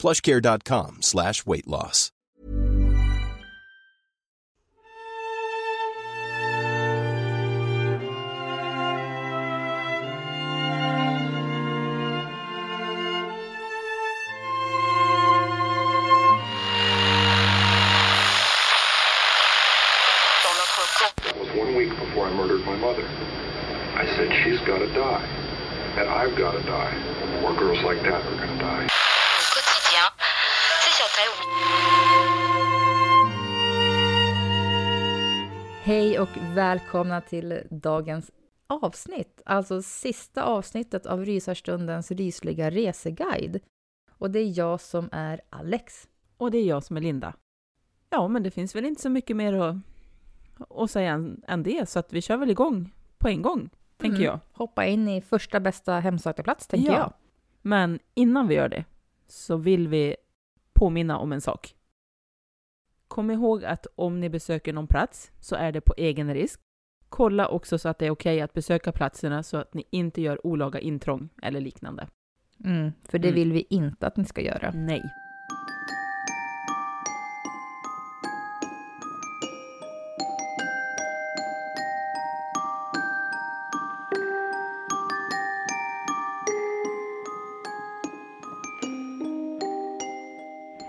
plushcare.com slash weight loss. That was one week before I murdered my mother. I said, she's got to die. And I've got to die. More girls like that are going to die. Hej och välkomna till dagens avsnitt, alltså sista avsnittet av Rysarstundens rysliga reseguide. Och det är jag som är Alex. Och det är jag som är Linda. Ja, men det finns väl inte så mycket mer att, att säga än, än det, så att vi kör väl igång på en gång, tänker Mm. jag. Hoppa in i första bästa hemsökta plats, tänker Ja. jag. Men innan vi gör det så vill vi påminna om en sak. Kom ihåg att om ni besöker någon plats så är det på egen risk. Kolla också så att det är okej att besöka platserna så att ni inte gör olaga intrång eller liknande. Mm, för det Mm. vill vi inte att ni ska göra. Nej.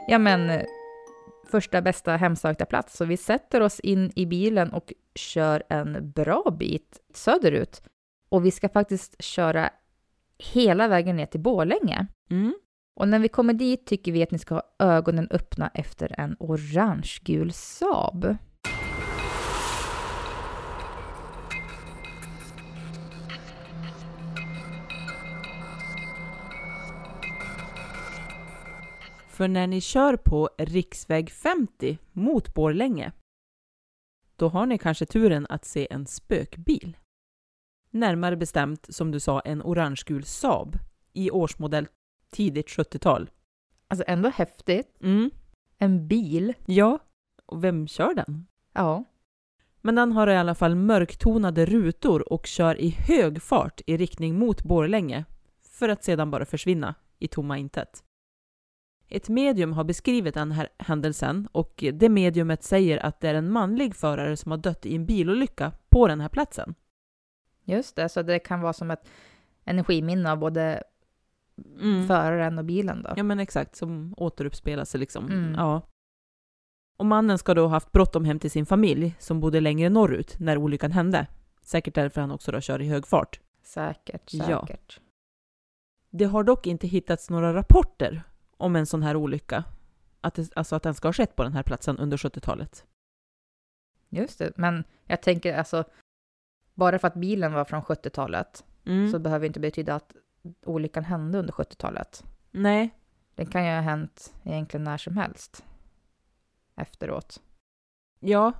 Ja, men första bästa hemsökta plats. Så vi sätter oss in i bilen och kör en bra bit söderut. Och vi ska faktiskt köra hela vägen ner till Borlänge. Mm. Och när vi kommer dit tycker vi att ni ska ha ögonen öppna efter en orangegul Saab. För när ni kör på riksväg 50 mot Borlänge, då har ni kanske turen att se en spökbil. Närmare bestämt, som du sa, en orangegul Saab i årsmodell tidigt 70-tal. Alltså ändå häftigt. Mm. En bil. Ja, och vem kör den? Ja. Men den har i alla fall mörktonade rutor och kör i hög fart i riktning mot Borlänge för att sedan bara försvinna i tomma intet. Ett medium har beskrivit den här händelsen och det mediumet säger att det är en manlig förare som har dött i en bilolycka på den här platsen. Just det, så det kan vara som ett energiminne av både Mm. föraren och bilen då. Ja men exakt, som återuppspelar sig liksom. Mm. Ja. Och mannen ska då ha haft bråttom hem till sin familj som bodde längre norrut när olyckan hände. Säkert därför han också då kör i hög fart. Säkert, Ja. säkert. Det har dock inte hittats några rapporter om en sån här olycka. Att det, alltså att den ska ha skett på den här platsen under 70-talet. Just det, men jag tänker alltså, bara för att bilen var från 70-talet Mm. så behöver inte betyda att olyckan hände under 70-talet. Nej, Den kan ju ha hänt egentligen när som helst efteråt. ja.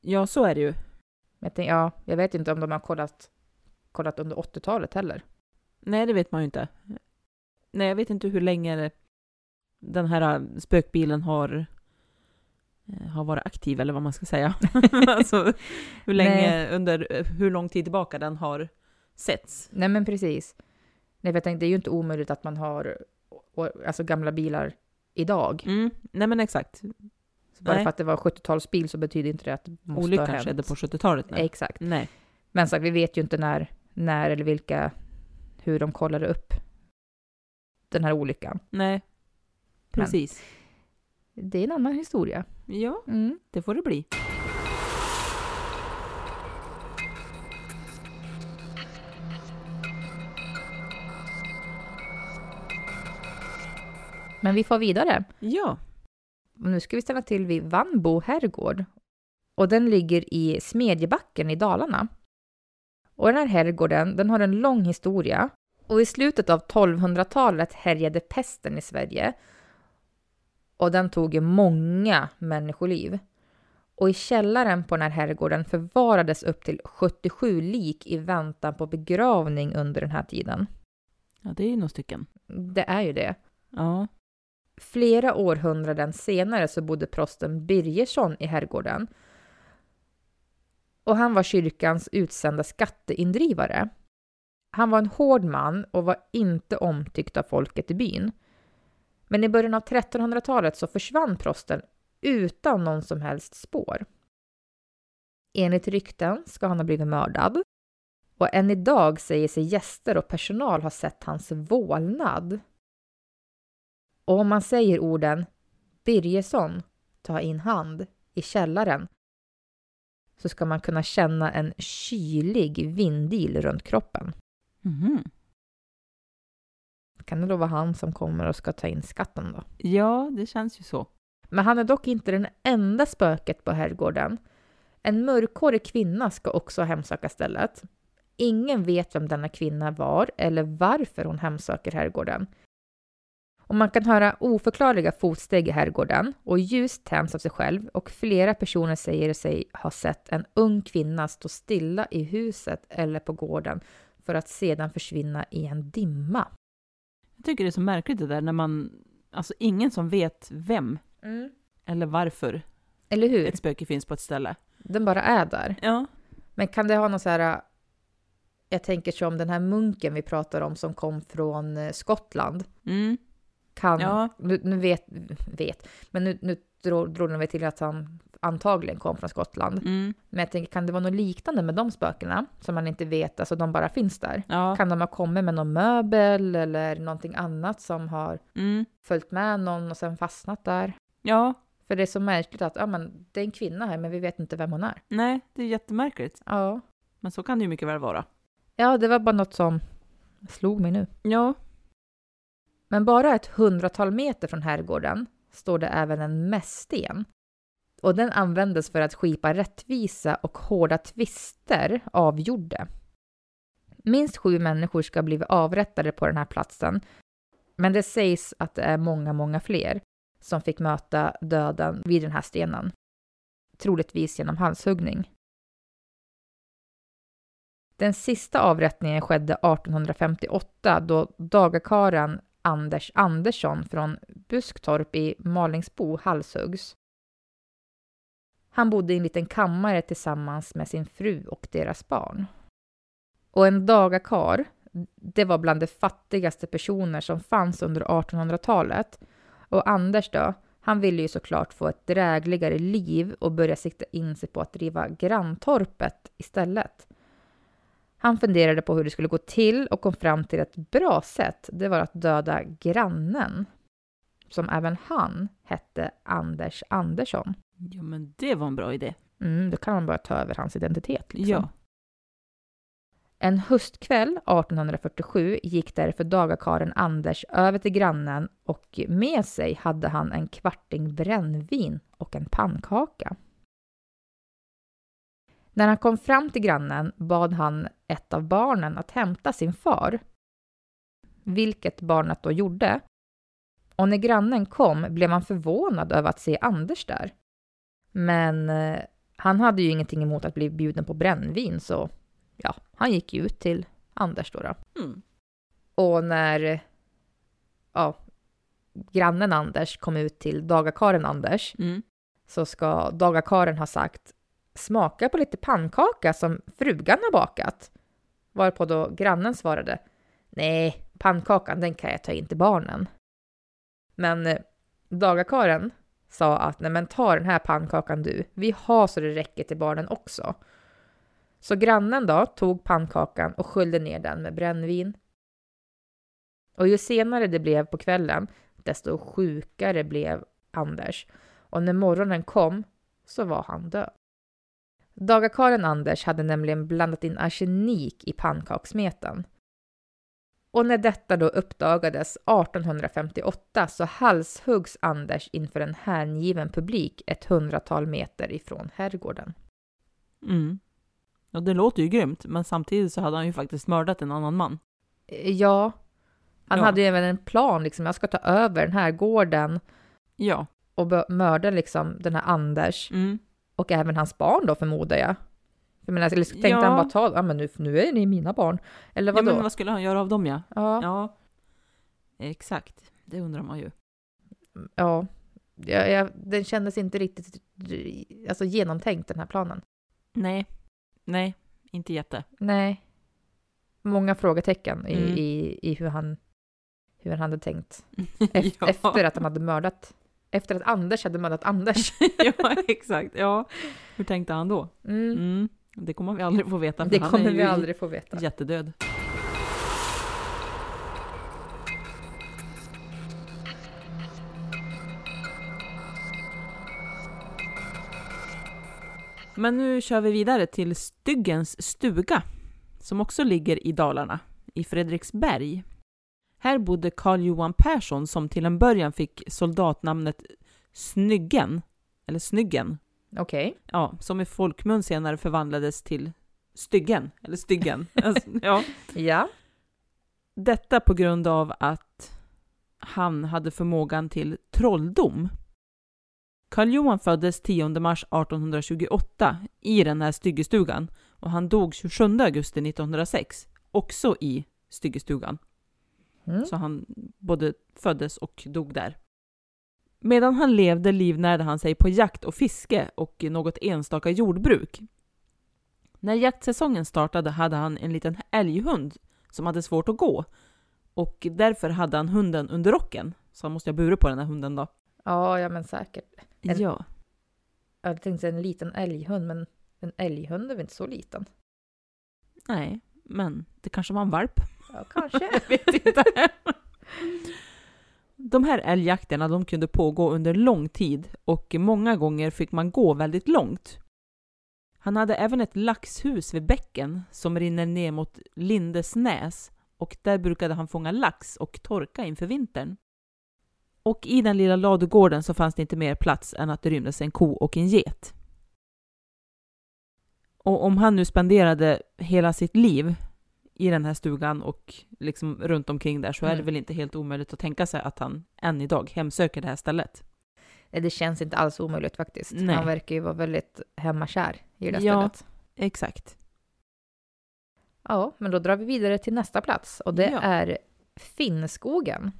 Ja, så är det ju. Jag, ja, jag vet inte om de har kollat, kollat under 80-talet heller. Nej, det vet man ju inte. Nej, jag vet inte hur länge den här spökbilen har eh, har varit aktiv eller vad man ska säga. alltså hur länge, Nej. under eh, hur lång tid tillbaka den har setts. Nej men precis. Nej för jag tänkte det är ju inte omöjligt att man har alltså gamla bilar idag. Mm. Nej men exakt. Så bara Nej. för att det var 70-talsbil så betyder inte det att det måste ha Olyckan hänt. skedde på 70-talet. Nej. Exakt. nej. Men sagt, vi vet ju inte när, när eller vilka, hur de kollade upp den här olyckan. Nej. Precis. Det är en annan historia. Ja, Mm. det får det bli. Men vi får vidare. Ja. Nu ska vi stanna till vid Vannbo herrgård. Och den ligger i Smedjebacken i Dalarna. Och den här herrgården, den har en lång historia. Och i slutet av 1200-talet härjade pesten i Sverige. Och den tog ju många människoliv. Och i källaren på den här herrgården förvarades upp till 77 lik i väntan på begravning under den här tiden. Ja, det är ju några stycken. Det är ju det. Ja. Flera århundraden senare så bodde prosten Birgersson i herrgården. Och han var kyrkans utsända skatteindrivare. Han var en hård man och var inte omtyckt av folket i byn. Men i början av 1300-talet så försvann prosten utan någon som helst spår. Enligt rykten ska han ha blivit mördad. Och än idag säger sig gäster och personal ha sett hans vålnad. Och om man säger orden Birgersson, ta in hand i källaren så ska man kunna känna en kylig vindil runt kroppen. Mhm. Kan det då vara han som kommer och ska ta in skatten då? Ja, det känns ju så. Men han är dock inte den enda spöket på herrgården. En mörkhårig kvinna ska också hemsöka stället. Ingen vet vem denna kvinna var eller varför hon hemsöker herrgården. Och man kan höra oförklarliga fotsteg i herrgården och ljus tänds av sig själv och flera personer säger sig ha sett en ung kvinna stå stilla i huset eller på gården för att sedan försvinna i en dimma. Jag tycker det är så märkligt det där när man, alltså ingen som vet vem eller varför Eller hur? ett spöke finns på ett ställe. Den bara är där. Ja. Men kan det ha någon så här... Jag tänker som den här munken vi pratar om som kom från eh, Skottland. Mm. Kan, Ja. nu, nu vet, vet, men nu, nu drog, väl till att han antagligen kom från Skottland. Mm. Men jag tänker, kan det vara något liknande med de spökena som man inte vet, alltså de bara finns där? Ja. Kan de ha kommit med någon möbel eller någonting annat som har Mm. följt med någon och sen fastnat där? Ja. För det är så märkligt att ja, men det är en kvinna här, men vi vet inte vem hon är. Nej, det är jättemärkligt. Ja, Men så kan det ju mycket väl vara. ja det var bara något som slog mig nu. Ja. Men bara ett hundratal meter från herrgården står det även en mässten. Och den användes för att skipa rättvisa och hårda tvister avgjorde. Minst sju människor ska ha blivit avrättade på den här platsen. Men det sägs att det är många, många fler som fick möta döden vid den här stenen. Troligtvis genom halshuggning. Den sista avrättningen skedde 1858 då dagakaren Anders Andersson från Busktorp i Malingsbo halshuggs. Han bodde i en liten kammare tillsammans med sin fru och deras barn. Och en dagakar, det var bland de fattigaste personer som fanns under 1800-talet. Och Anders då, han ville ju såklart få ett drägligare liv och börja sikta in sig på att driva granntorpet istället. Han funderade på hur det skulle gå till och kom fram till ett bra sätt. Det var att döda grannen, som även han hette Anders Andersson. Ja, men det var en bra idé. Mm, då kan man bara ta över hans identitet. Liksom. Ja. En höstkväll 1847 gick därför dagakaren Anders över till grannen och med sig hade han en kvarting brännvin och en pannkaka. När han kom fram till grannen bad han ett av barnen att hämta sin far. Vilket barnet då gjorde. Och när grannen kom blev han förvånad över att se Anders där. Men eh, han hade ju ingenting emot att bli bjuden på brännvin så ja, han gick ju ut till Anders då. då. Mm. Och när ja, grannen Anders kom ut till dagakaren Anders Mm. så ska dagakaren ha sagt smaka på lite pannkaka som frugan har bakat. Varpå då grannen svarade nej, pannkakan den kan jag ta in till barnen. Men eh, dagakaren sa att nej men ta den här pannkakan du, vi har så det räcker till barnen också. Så grannen då tog pannkakan och sköljde ner den med brännvin. Och ju senare det blev på kvällen, desto sjukare blev Anders. Och när morgonen kom så var han död. Dagakaren Anders hade nämligen blandat in arsenik i pannkakssmeten. Och när detta då uppdagades 1858 så halshuggs Anders inför en hängiven publik ett hundratal meter ifrån herrgården. Mm. Och det låter ju grymt, men samtidigt så hade han ju faktiskt mördat en annan man. Eh, Ja, han Ja. hade ju även en plan liksom, jag ska ta över den här gården Ja. och mörda liksom den här Anders Mm. Och även hans barn då förmodar jag. Jag menar, eller tänkte Ja. han bara ta, ja men nu, nu är ni mina barn. Eller ja vadå? men vad skulle han göra av dem ja? ja, Ja. Exakt. Det undrar man ju. ja. Ja, ja, den kändes inte riktigt alltså, genomtänkt den här planen. Nej. Nej, inte jätte. Nej. Många frågetecken i, Mm. i, i hur, han, hur han hade tänkt. Ef- ja. Efter att han hade mördat. Efter att Anders hade mördat Anders. ja, exakt. Ja. Hur tänkte han då? Mm. Mm. Det kommer vi aldrig få veta. Det kommer vi aldrig få veta. Jättedöd. Men nu kör vi vidare till Styggens stuga, som också ligger i Dalarna, i Fredriksberg. Här bodde Carl Johan Persson som till en början fick soldatnamnet Snyggen, eller Snyggen, Okej. ja, som i folkmun senare förvandlades till Styggen, eller Styggen. alltså, ja. Ja. Detta på grund av att han hade förmågan till trolldom. Karl Johan föddes 10 mars 1828 i den här styggestugan och han dog 27 augusti 1906, också i styggestugan. Mm. Så han både föddes och dog där. Medan han levde livnärde han sig på jakt och fiske och något enstaka jordbruk. När jaktsäsongen startade hade han en liten älghund som hade svårt att gå. Och därför hade han hunden under rocken. Så han måste ha burit på den här hunden då. Ja, ja men säkert. En- Ja. Jag hade tänkt säga en liten älghund, men en älghund är väl inte så liten? Nej, men det kanske var en valp. Ja, kanske. Jag vet inte. De här älgjakterna de kunde pågå under lång tid och många gånger fick man gå väldigt långt. Han hade även ett laxhus vid bäcken som rinner ner mot Lindesnäs och där brukade han fånga lax och torka inför vintern. Och i den lilla ladugården så fanns det inte mer plats än att det rymdes en ko och en get. Och om han nu spenderade hela sitt liv i den här stugan och liksom runt omkring där så är det Mm. väl inte helt omöjligt att tänka sig att han än idag hemsöker det här stället. Nej, det känns inte alls omöjligt faktiskt. Nej. Han verkar ju vara väldigt hemmakär i det där Ja. stället. Exakt. Ja, men då drar vi vidare till nästa plats och det Ja. är Finnskogen.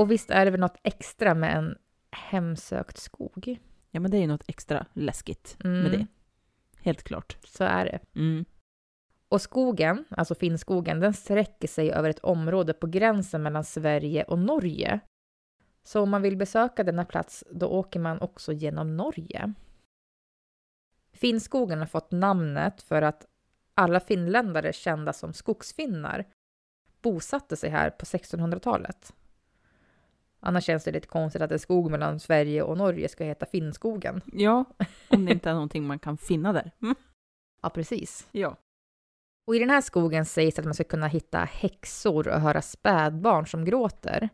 Och visst är det väl något extra med en hemsökt skog? Ja, men det är ju något extra läskigt Mm. med det. Helt klart. Så är det. Mm. Och skogen, alltså Finnskogen, den sträcker sig över ett område på gränsen mellan Sverige och Norge. Så om man vill besöka denna plats, då åker man också genom Norge. Finnskogen har fått namnet för att alla finländare kända som skogsfinnar bosatte sig här på 1600-talet. Annars känns det lite konstigt att en skog mellan Sverige och Norge ska heta Finnskogen. Ja, om det inte är någonting man kan finna där. Mm. Ja, precis. Ja. Och i den här skogen sägs att man ska kunna hitta häxor och höra spädbarn som gråter.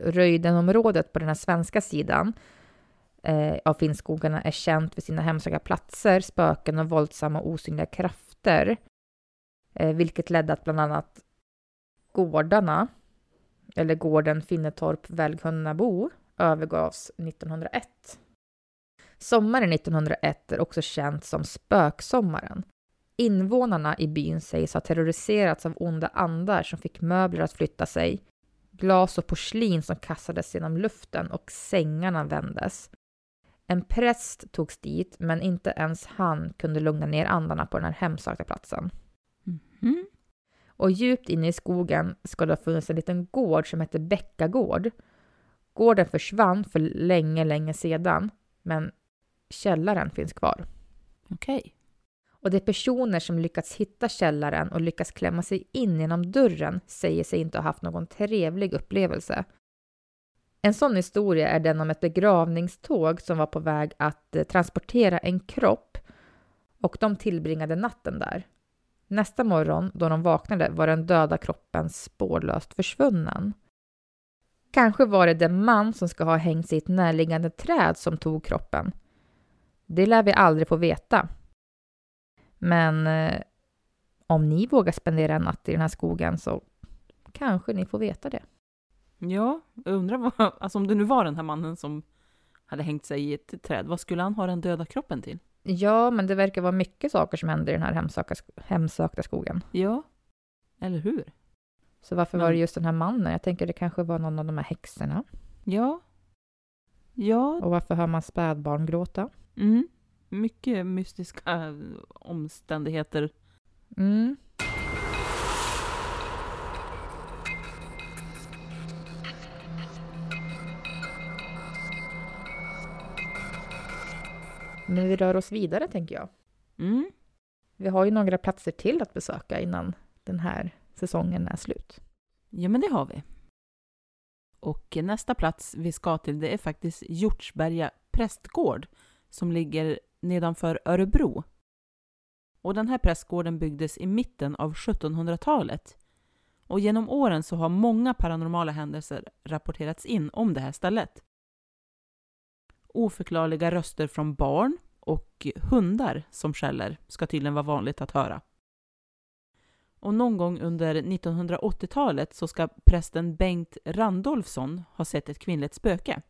Röjdenområdet på den här svenska sidan eh, av Finnskogarna är känt för sina hemsöka platser, spöken och våldsamma osynliga krafter. Eh, vilket ledde att bland annat gårdarna, eller gården Finnetorp Välgunnabo, övergavs 1901. Sommaren 1901 är också känt som spöksommaren. Invånarna i byn sägs ha terroriserats av onda andar som fick möbler att flytta sig, glas och porslin som kastades genom luften och sängarna vändes. En präst togs dit, men inte ens han kunde lugna ner andarna på den här hemsökta platsen. Mhm. Och djupt inne i skogen ska det ha funnits en liten gård som hette Bäckagård. Gården försvann för länge, länge sedan, men källaren finns kvar. Okej. Och de personer som lyckats hitta källaren och lyckats klämma sig in genom dörren säger sig inte ha haft någon trevlig upplevelse. En sån historia är den om ett begravningståg som var på väg att eh, transportera en kropp och de tillbringade natten där. Nästa morgon då de vaknade var den döda kroppen spårlöst försvunnen. Kanske var det den man som ska ha hängt sig i ett närliggande träd som tog kroppen. Det lär vi aldrig få veta. Men eh, om ni vågar spendera en natt i den här skogen så kanske ni får veta det. Ja, jag undrar vad, alltså om det nu var den här mannen som hade hängt sig i ett träd, vad skulle han ha den döda kroppen till? Ja, men det verkar vara mycket saker som händer i den här hemsöka, hemsökta skogen. Ja, eller hur? Så varför var Men- det just den här mannen? Jag tänker det kanske var någon av de här häxorna. Ja. Ja, Och varför hör man spädbarn gråta? mm. mycket mystiska omständigheter. Mm. Men vi rör oss vidare, tänker jag. Mm. Vi har ju några platser till att besöka innan den här säsongen är slut. Ja, men det har vi. Och nästa plats vi ska till det är faktiskt Hjortsberga prästgård som ligger nedanför Örebro. Och den här prästgården byggdes i mitten av 1700-talet. Och genom åren så har många paranormala händelser rapporterats in om det här stället. Oförklarliga röster från barn och hundar som skäller ska tydligen vara vanligt att höra. Och någon gång under 1980-talet så ska prästen Bengt Randolfsson ha sett ett kvinnligt spöke.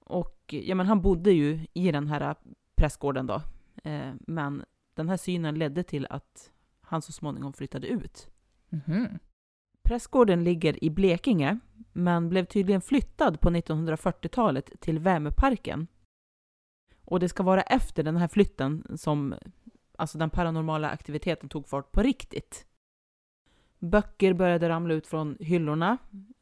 Och ja, men han bodde ju i den här prästgården då. Eh, men den här synen ledde till att han så småningom flyttade ut. Mhm. Prästgården ligger i Blekinge, men blev tydligen flyttad på 1940-talet till Värmeparken. Och det ska vara efter den här flytten som alltså den paranormala aktiviteten tog fart på riktigt. Böcker började ramla ut från hyllorna,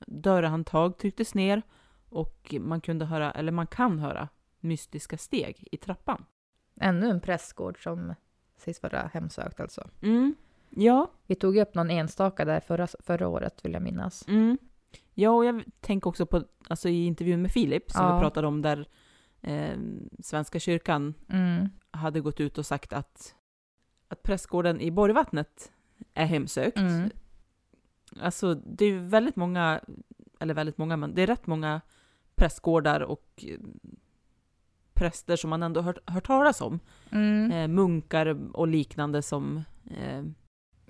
dörrhandtag trycktes ner och man kunde höra, eller man kan höra, mystiska steg i trappan. Ännu en prästgård som sägs vara hemsökt alltså. Mm. Ja, Vi tog upp någon enstaka där förra, förra året vill jag minnas. Mm. Ja, och jag tänker också på alltså i intervjun med Filip som Ja. vi pratade om där eh, Svenska kyrkan Mm. hade gått ut och sagt att, att prästgården i Borgvattnet är hemsökt. Mm. Alltså det är ju väldigt många, eller väldigt många, men det är rätt många prästgårdar och eh, präster som man ändå hört, hört talas om. Mm. Eh, munkar och liknande som eh,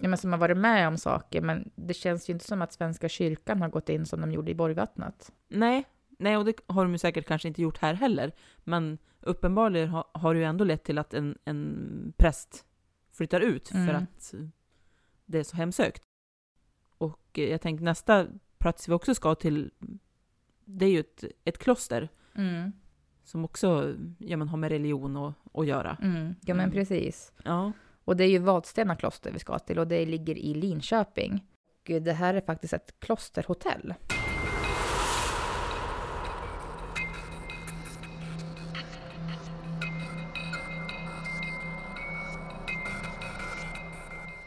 Ja, men som har varit med om saker, men det känns ju inte som att Svenska kyrkan har gått in som de gjorde i Borgvattnet. Nej, nej, och det har de ju säkert kanske inte gjort här heller. Men uppenbarligen har, har det ju ändå lett till att en, en präst flyttar ut för Mm. att det är så hemsökt. Och eh, jag tänkte nästa plats vi också ska till, det är ju ett, ett kloster Mm. som också ja, men har med religion att, att göra. Mm. Ja, men Mm. precis. Ja. Och det är ju Vadstena kloster vi ska till och det ligger i Linköping. Och det här är faktiskt ett klosterhotell.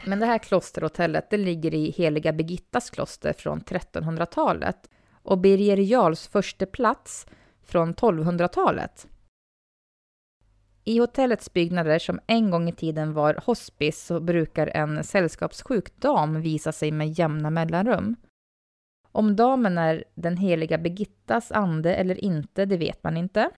Men det här klosterhotellet det ligger i Heliga Birgittas kloster från 1300-talet och Birger Jarls första plats från 1200-talet. I hotellets byggnader som en gång i tiden var hospice så brukar en sällskapssjuk dam visa sig med jämna mellanrum. Om damen är den heliga Birgittas ande eller inte, det vet man inte.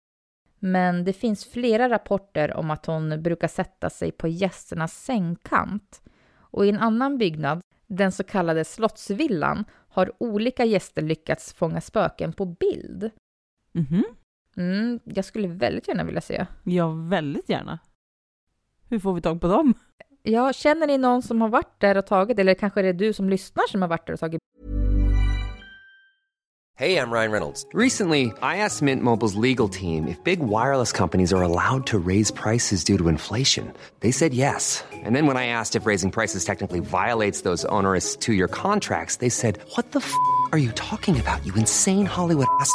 Men det finns flera rapporter om att hon brukar sätta sig på gästernas sängkant. Och i en annan byggnad, den så kallade Slottsvillan, har olika gäster lyckats fånga spöken på bild. Mhm. Mm, jag skulle väldigt gärna vilja se. Ja, väldigt gärna. Hur får vi tag på dem? Ja, känner ni någon som har varit där och tagit, eller kanske är det du som lyssnar som har varit där och tagit Hey, I'm Ryan Reynolds. Recently, I asked Mint Mobile's legal team if big wireless companies are allowed to raise prices due to inflation. They said yes. And then when I asked if raising prices technically violates those onerous two year contracts, they said, What the f are you talking about, you insane Hollywood ass?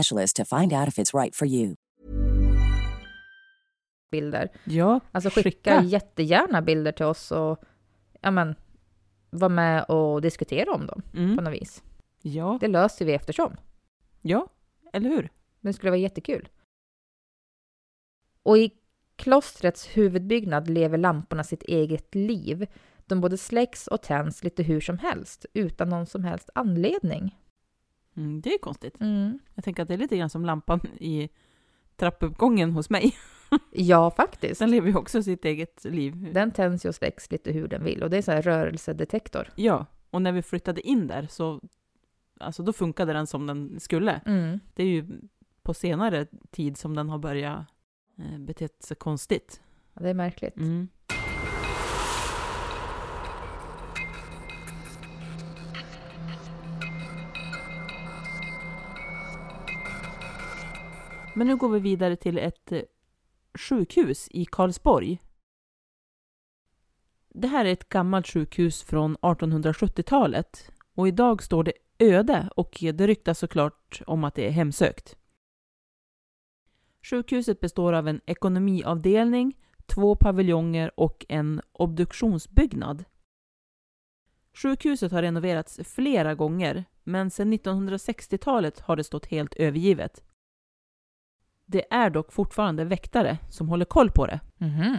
to find out if it's right for you. bilder. Ja, Alltså skicka, skicka. jättegärna bilder till oss och ja, men, var med och diskutera om dem på Mm. något vis. Ja, Det löser vi eftersom. ja, eller hur? Det skulle vara jättekul. Och i klostrets huvudbyggnad lever lamporna sitt eget liv. De både släcks och tänds lite hur som helst, utan någon som helst anledning. Mm, det är konstigt. Mm. Jag tänker att det är lite grann som lampan i trappuppgången hos mig. Ja, faktiskt. Den lever ju också sitt eget liv. Den tänds ju och släcks lite hur den vill och det är så här rörelsedetektor. Ja, och när vi flyttade in där så alltså då funkade den som den skulle. Mm. Det är ju på senare tid som den har börjat eh, betett sig konstigt. Ja, det är märkligt. Mm. Men nu går vi vidare till ett eh, sjukhus i Karlsborg. Det här är ett gammalt sjukhus från 1870-talet och idag står det öde och det ryktas såklart om att det är hemsökt. Sjukhuset består av en ekonomiavdelning, två paviljonger och en obduktionsbyggnad. Sjukhuset har renoverats flera gånger, men sedan 1960-talet har det stått helt övergivet. Det är dock fortfarande väktare som håller koll på det. Mhm.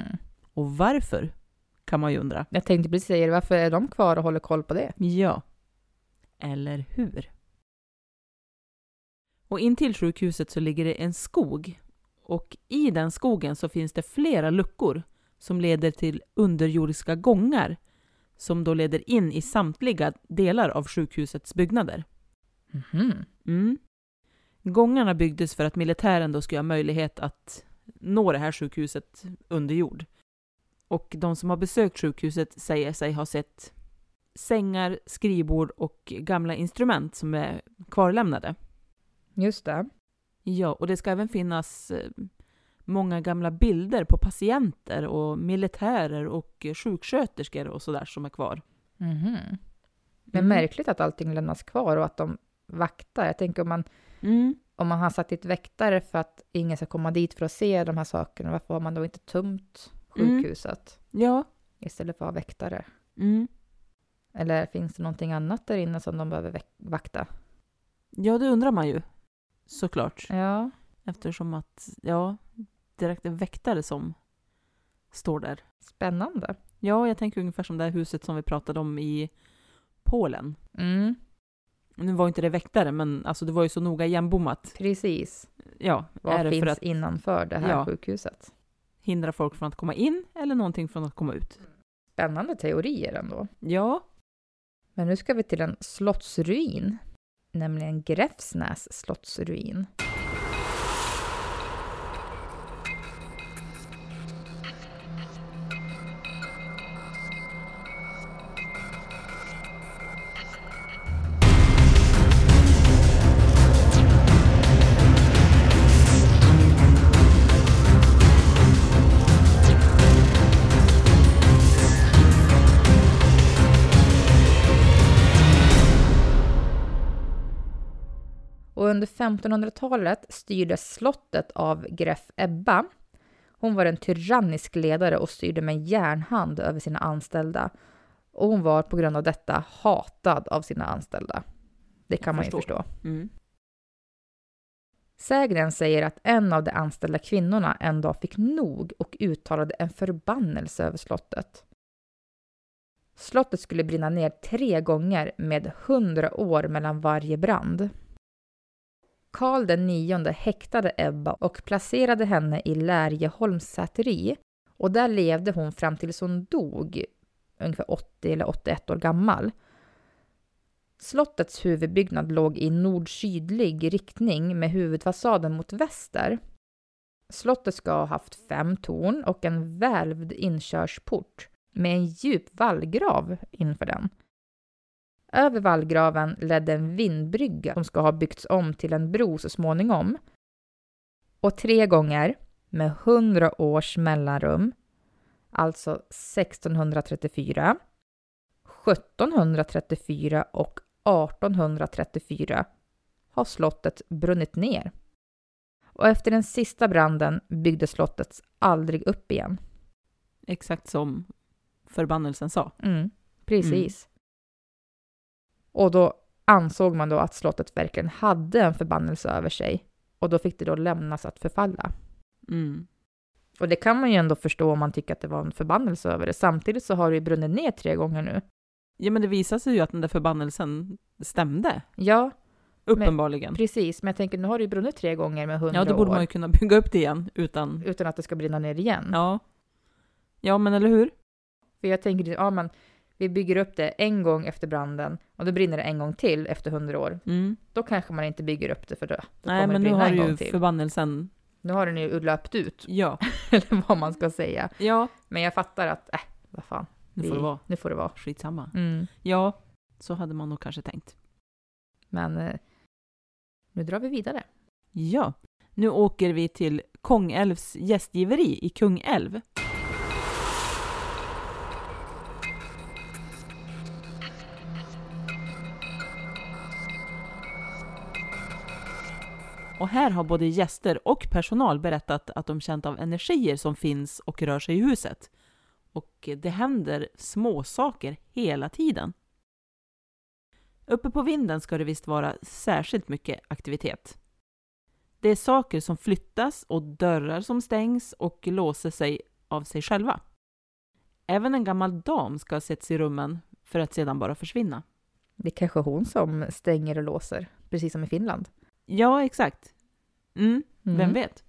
Och varför? Kan man ju undra. Jag tänkte precis säga varför är de kvar och håller koll på det? Ja. Eller hur? Och intill sjukhuset så ligger det en skog. Och i den skogen så finns det flera luckor som leder till underjordiska gångar som då leder in i samtliga delar av sjukhusets byggnader. Mhm. Mm. Gångarna byggdes för att militären då skulle ha möjlighet att nå det här sjukhuset under jord. Och de som har besökt sjukhuset säger sig ha sett sängar, skrivbord och gamla instrument som är kvarlämnade. Just det. Ja, och det ska även finnas eh, många gamla bilder på patienter och militärer och sjuksköterskor och sådär som är kvar. Mhm. Men Mm. märkligt att allting lämnas kvar och att de vaktar. Jag tänker om man, Mm. om man har satt dit väktare för att ingen ska komma dit för att se de här sakerna, varför har man då inte tömt Mm. sjukhuset Ja. istället för att ha väktare? Mm. Eller finns det någonting annat där inne som de behöver vakta? ja, det undrar man ju. Såklart. Ja, Eftersom att, ja, direkt en väktare som står där. spännande. Ja, jag tänker ungefär som det här huset som vi pratade om i Polen. Mm, Nu var inte det väktare, men alltså det var ju så noga igenbommat. precis. Ja, Vad är det finns för att innanför det här Ja. sjukhuset? hindra folk från att komma in eller någonting från att komma ut? Spännande teorier ändå. Ja, Men nu ska vi till en slottsruin, nämligen Gräfsnäs slottsruin. 1500-talet styrdes slottet av Greff Ebba. Hon var en tyrannisk ledare och styrde med järnhand över sina anställda. Och hon var på grund av detta hatad av sina anställda. Det kan man ju förstå. Mm. Sägnen säger att en av de anställda kvinnorna en dag fick nog och uttalade en förbannelse över slottet. Slottet skulle brinna ner tre gånger med hundra år mellan varje brand. Karl den nionde häktade Ebba och placerade henne i Lärjeholms säteri och där levde hon fram tills hon dog, ungefär 80 eller 81 år gammal. Slottets huvudbyggnad låg i nord-sydlig riktning med huvudfasaden mot väster. Slottet ska ha haft fem torn och en välvd inkörsport med en djup vallgrav inför den. Över vallgraven ledde en vindbrygga som ska ha byggts om till en bro så småningom. Och tre gånger, med hundra års mellanrum, alltså 1634, 1734 och 1834 har slottet brunnit ner. Och efter den sista branden byggdes slottet aldrig upp igen. Exakt som förbannelsen sa. Mm, precis. Mm. Och då ansåg man då att slottet verkligen hade en förbannelse över sig. Och då fick det då lämnas att förfalla. Mm. Och det kan man ju ändå förstå om man tycker att det var en förbannelse över det. Samtidigt så har det ju brunnit ner tre gånger nu. Ja, men det visar sig ju att den där förbannelsen stämde. Ja. Uppenbarligen. Men, precis, men jag tänker nu har det ju brunnit tre gånger med hundra år. Ja, då borde år. man ju kunna bygga upp det igen utan... Utan att det ska brinna ner igen. Ja. Ja, men eller hur? För jag tänker, ja men vi bygger upp det en gång efter branden och då brinner det en gång till efter hundra år. Mm. Då kanske man inte bygger upp det för då, då Nej, men nu har ju förbannelsen... Nu har den ju löpt ut. Ja. Eller vad man ska säga. Ja. Men jag fattar att, äh, vad fan. Nu får det vara. Nu får det vara. Skitsamma. Mm. Ja, så hade man nog kanske tänkt. Men eh, nu drar vi vidare. Ja. Nu åker vi till Kongälvs gästgiveri i Kungälv. Och här har både gäster och personal berättat att de känt av energier som finns och rör sig i huset. Och det händer små saker hela tiden. Uppe på vinden ska det visst vara särskilt mycket aktivitet. Det är saker som flyttas och dörrar som stängs och låser sig av sig själva. Även en gammal dam ska ha setts i rummen för att sedan bara försvinna. Det är kanske hon som stänger och låser, precis som i Finland. Ja, exakt. Mm, Mm. Vem vet?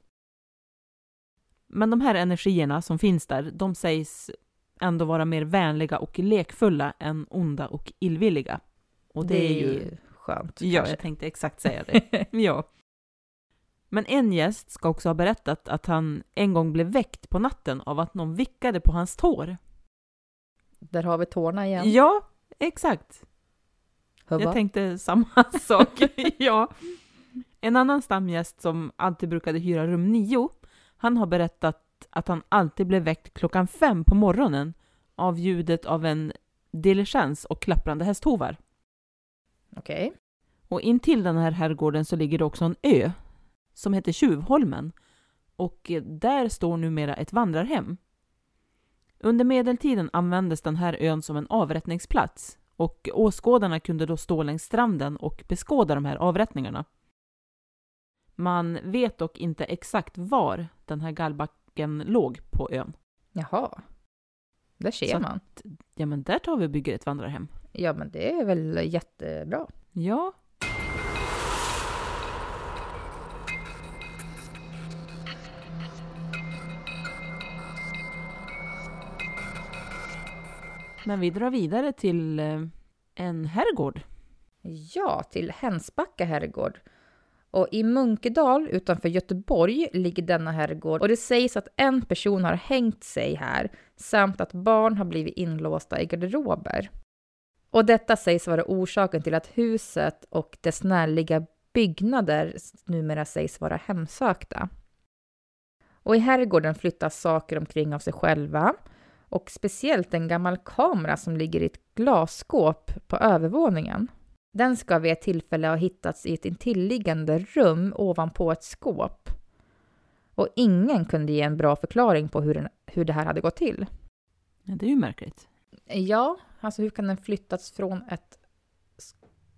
Men de här energierna som finns där, de sägs ändå vara mer vänliga och lekfulla än onda och illvilliga. Och det, är ju... skönt. Ja, kanske. jag tänkte exakt säga det. ja. Men en gäst ska också ha berättat att han en gång blev väckt på natten av att någon vickade på hans tår. Där har vi tårna igen. Ja, exakt. Hubba. Jag tänkte samma sak. ja. En annan stamgäst som alltid brukade hyra rum nio, han har berättat att han alltid blev väckt klockan fem på morgonen av ljudet av en diligens och klapprande hästhovar. Okej. Och intill den här herrgården så ligger det också en ö som heter Tjuvholmen och där står numera ett vandrarhem. Under medeltiden användes den här ön som en avrättningsplats och åskådarna kunde då stå längs stranden och beskåda de här avrättningarna. Man vet dock inte exakt var den här gallbacken låg på ön. Jaha. Där ser Så att- man. Ja, men där tar vi och bygger ett vandrarhem. Ja, men det är väl jättebra. Ja. Men vi drar vidare till eh, en herrgård. Ja, till Hensbacka herrgård. Och i Munkedal utanför Göteborg ligger denna herrgård och det sägs att en person har hängt sig här samt att barn har blivit inlåsta i garderober. Och detta sägs vara orsaken till att huset och dess närliga byggnader numera sägs vara hemsökta. Och i herrgården flyttas saker omkring av sig själva och speciellt en gammal kamera som ligger i ett glasskåp på övervåningen. Den ska vid ett tillfälle ha hittats i ett intilliggande rum ovanpå ett skåp. Och ingen kunde ge en bra förklaring på hur, den, hur det här hade gått till. Ja, det är ju märkligt. Ja, alltså hur kan den flyttats från ett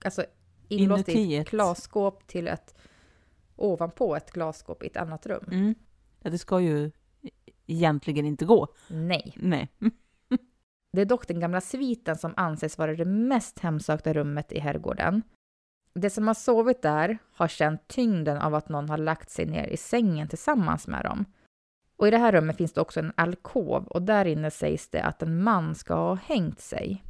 alltså inlåst i ett glasskåp till ett ovanpå ett glasskåp i ett annat rum? Mm. Ja, det ska ju egentligen inte gå. Nej. Nej. Det är dock den gamla sviten som anses vara det mest hemsökta rummet i herrgården. De som har sovit där har känt tyngden av att någon har lagt sig ner i sängen tillsammans med dem. Och i det här rummet finns det också en alkov och där inne sägs det att en man ska ha hängt sig.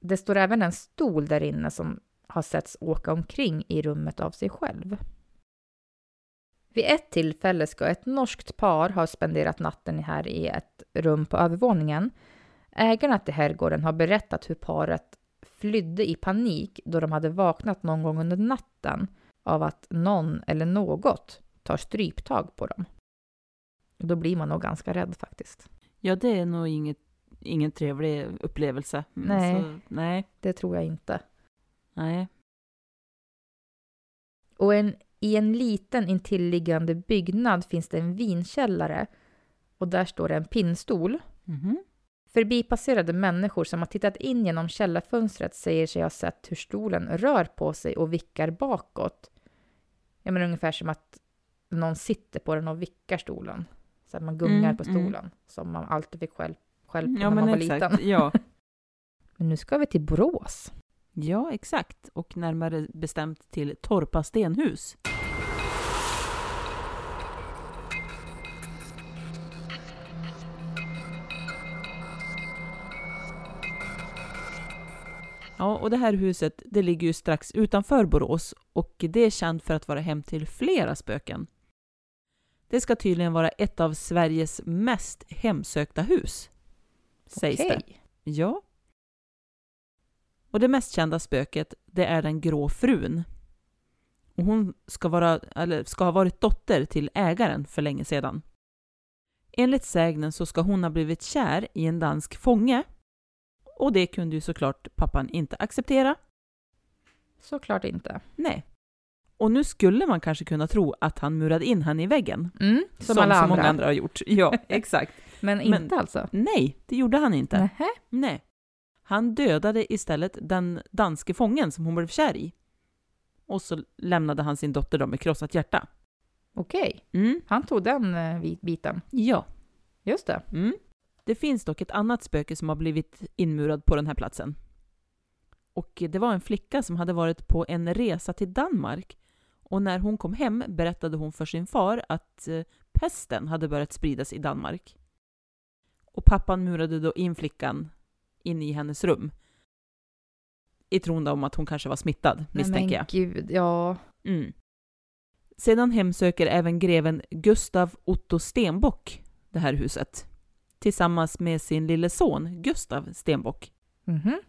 Det står även en stol där inne som har setts åka omkring i rummet av sig själv. Vid ett tillfälle ska ett norskt par ha spenderat natten här i ett rum på övervåningen. Ägarna till herrgården har berättat hur paret flydde i panik då de hade vaknat någon gång under natten av att någon eller något tar stryptag på dem. Då blir man nog ganska rädd faktiskt. Ja, det är nog inget, ingen trevlig upplevelse. Mm, Nej. Så, nej. Det tror jag inte. Nej. Och en, i en liten intilliggande byggnad finns det en vinkällare och där står det en pinnstol. Mhm. Förbipasserade människor som har tittat in genom källarfönstret säger sig ha sett hur stolen rör på sig och vickar bakåt. Jag menar ungefär som att någon sitter på den och vickar stolen. Så att man gungar Mm, på mm. stolen, som man alltid fick själv, själv på Ja, när man men var exakt. liten. Ja. Men nu ska vi till Borås. ja, exakt. Och närmare bestämt till Torpa stenhus. Ja, och det här huset det ligger ju strax utanför Borås och det är känt för att vara hem till flera spöken. Det ska tydligen vara ett av Sveriges mest hemsökta hus. Sägs det. Okej. Ja. Och det mest kända spöket, det är den grå frun. Och hon ska, vara, eller ska ha varit dotter till ägaren för länge sedan. Enligt sägnen så ska hon ha blivit kär i en dansk fånge. Och det kunde ju såklart pappan inte acceptera. Såklart inte. Nej. Och nu skulle man kanske kunna tro att han murade in henne i väggen. Mm, som, Som, alla så andra. många andra har gjort. Ja, exakt. Men Men- inte alltså? Nej, det gjorde han inte. Nähä. Nej. Han dödade istället den danske fången som hon blev kär i. Och så lämnade han sin dotter då med krossat hjärta. Okej. Mm. Han tog den eh, biten. Ja. Just det. Mm. Det finns dock ett annat spöke som har blivit inmurad på den här platsen. Och det var en flicka som hade varit på en resa till Danmark. Och när hon kom hem berättade hon för sin far att eh, pesten hade börjat spridas i Danmark. Och pappan murade då in flickan in i hennes rum. I tron om att hon kanske var smittad, misstänker jag. Men gud, ja. Mm. Sedan hemsöker även greven Gustav Otto Stenbock det här huset. Tillsammans med sin lille son Gustav Stenbock. Mhm.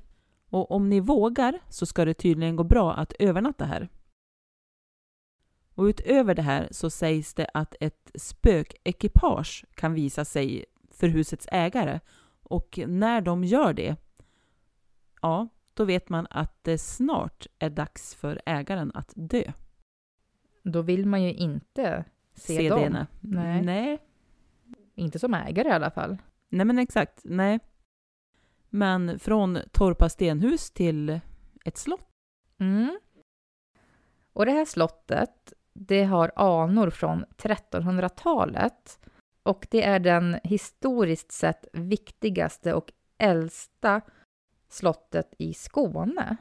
Och om ni vågar så ska det tydligen gå bra att övernatta här. Och utöver det här så sägs det att ett spökekipage kan visa sig för husets ägare. Och när de gör det, ja, då vet man att det snart är dags för ägaren att dö. Då vill man ju inte se, Se dem. det, nej. Nej. Inte som ägare i alla fall. Nej men exakt, nej. Men från Torpa stenhus till ett slott. Mm. Och det här slottet, det har anor från 1300-talet. Och det är den historiskt sett viktigaste och äldsta slottet i Skåne.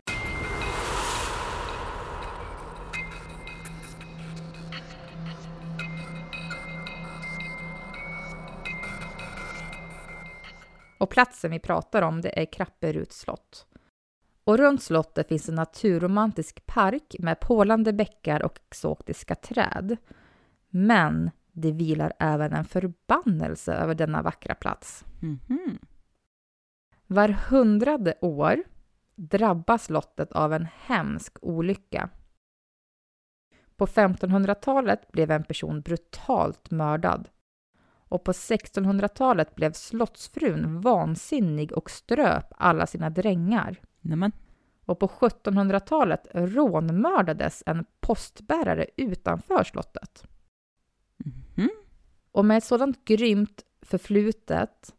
Och platsen vi pratar om det är Krapperuds slott. Och runt slottet finns en naturromantisk park med pålande bäckar och exotiska träd. Men det vilar även en förbannelse över denna vackra plats. Mhm. Var hundrade år drabbas slottet av en hemsk olycka. På 1500-talet blev en person brutalt mördad. Och på 1600-talet blev slottsfrun vansinnig och ströp alla sina drängar. Nämen. Och på 1700-talet rånmördades en postbärare utanför slottet. Mhm. Och med ett sådant grymt förflutet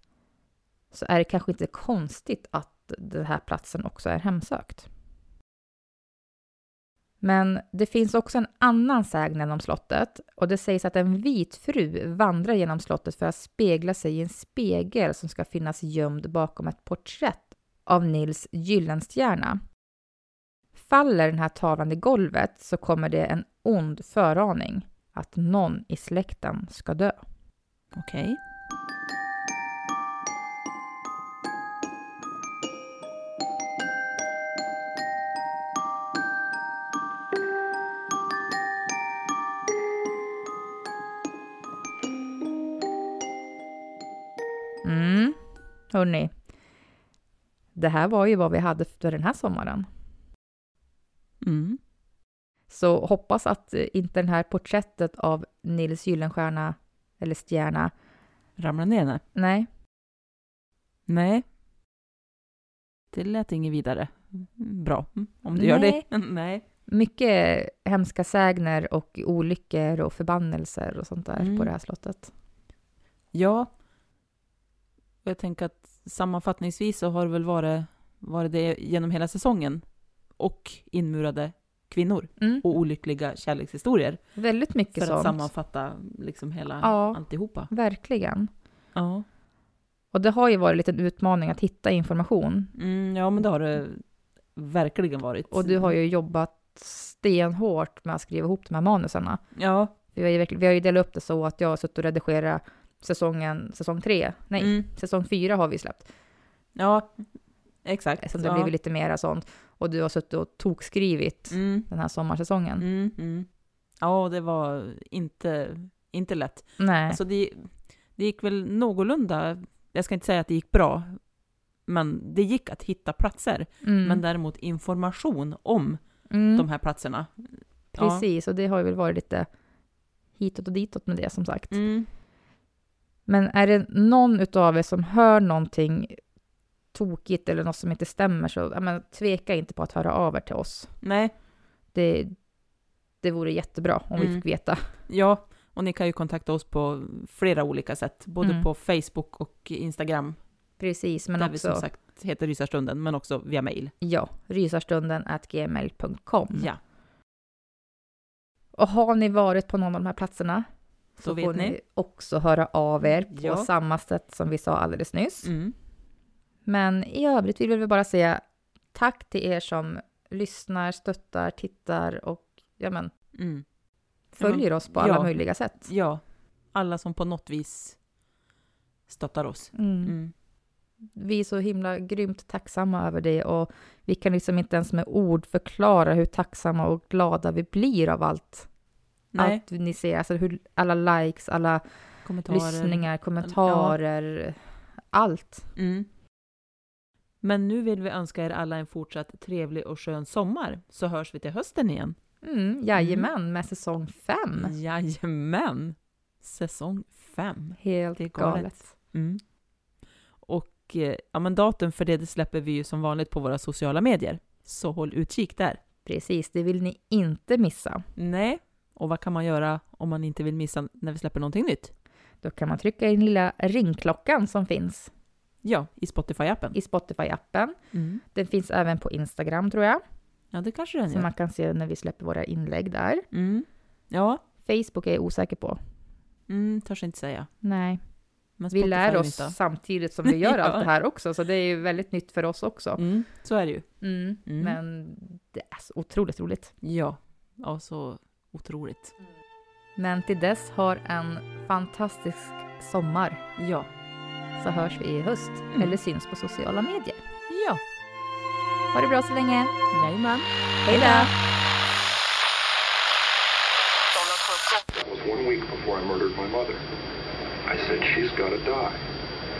så är det kanske inte konstigt att den här platsen också är hemsökt. Men det finns också en annan sägnen om slottet och det sägs att en vit fru vandrar genom slottet för att spegla sig i en spegel som ska finnas gömd bakom ett porträtt av Nils Gyllenstierna. Faller den här tavlan i golvet så kommer det en ond föraning att någon i släkten ska dö. Okej. Okay. Hörni. Det här var ju vad vi hade för den här sommaren. Mm. Så hoppas att eh, inte den här porträttet av Nils Gyllenstierna, eller Stjärna, Ramlar ner? Nej. nej, Nej. Det lät inget vidare. Bra, Mm, om du gör det. Nej. mycket hemska sägner och olyckor och förbannelser och sånt där Mm. på det här slottet. Ja. Jag tänker att sammanfattningsvis så har det väl varit, varit det genom hela säsongen. Och inmurade kvinnor Mm. och olyckliga kärlekshistorier. Väldigt mycket För att sånt. sammanfatta liksom hela Ja. alltihopa. Verkligen. Ja. Och det har ju varit lite en utmaning att hitta information. Mm, ja, men det har det verkligen varit. Och du har ju jobbat stenhårt med att skriva ihop de här manuserna. Ja. Vi har ju, vi har ju delat upp det så att jag har suttit och redigerat säsongen, säsong tre. Nej, Mm. säsong fyra har vi släppt. Ja, exakt. Som det ja. blivit lite mera sånt. Och du har suttit och tokskrivit Mm. den här sommarsäsongen. Mm, mm. Ja, det var inte, inte lätt. Nej, Alltså det, det gick väl någorlunda, jag ska inte säga att det gick bra, men det gick att hitta platser. mm. Men däremot information om mm. de här platserna. Precis, och det har ju väl varit lite hitåt och ditåt med det som sagt. Ja. Mm. Men är det någon utav er som hör någonting tokigt eller något som inte stämmer så men, tveka inte på att höra av er till oss. Nej, Det, det vore jättebra om vi Mm. fick veta. ja, och ni kan ju kontakta oss på flera olika sätt. Både Mm. på Facebook och Instagram, Precis, men där vi som också sagt heter Rysarstunden, men också via mail. ja, rysarstunden gmail.com. Ja, Och har ni varit på någon av de här platserna så vet får ni. ni också höra av er på Ja. samma sätt som vi sa alldeles nyss. mm. Men i övrigt vill vi bara säga tack till er som lyssnar, stöttar, tittar och ja, men, Mm. följer oss på alla Ja. möjliga sätt. ja, alla som på något vis stöttar oss. Mm. Mm. Vi är så himla grymt tacksamma över det och vi kan liksom inte ens med ord förklara hur tacksamma och glada vi blir av allt. Nej, Allt ni ser, alltså hur, alla likes, alla kommentarer. lyssningar, kommentarer, allt. Mm. Men nu vill vi önska er alla en fortsatt trevlig och skön sommar, så hörs vi till hösten igen. Mm, jajamän, med säsong fem. Jajamän! Säsong fem. Helt Det är galet. galet. Mm. Och eh, ja, men datum för det, det släpper vi ju som vanligt på våra sociala medier. Så håll utkik där. Precis, det vill ni inte missa. Nej, och vad kan man göra om man inte vill missa när vi släpper någonting nytt? Då kan man trycka i den lilla ringklockan som finns Ja, i Spotify-appen. i Spotify-appen. Mm. Den finns även på Instagram tror jag, Ja, det kanske den så gör. man kan se när vi släpper våra inlägg där. Mm. Ja, Facebook är jag osäker på. mm, törs inte säga. Nej, vi lär är oss inte. samtidigt som vi gör Ja. allt det här också, så det är ju väldigt nytt för oss också. Mm, så är det ju. Mm. Mm. Men det är så otroligt roligt. Ja, ja så otroligt. Men till dess har en fantastisk sommar, Ja. så hörs vi i höst Mm. eller syns på sociala medier. Ja, Ha det bra så länge. jajamän. Hej då! One week before I murdered my mother. I said, she's got to die.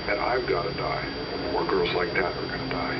And I've got to die. More girls like that are going to die.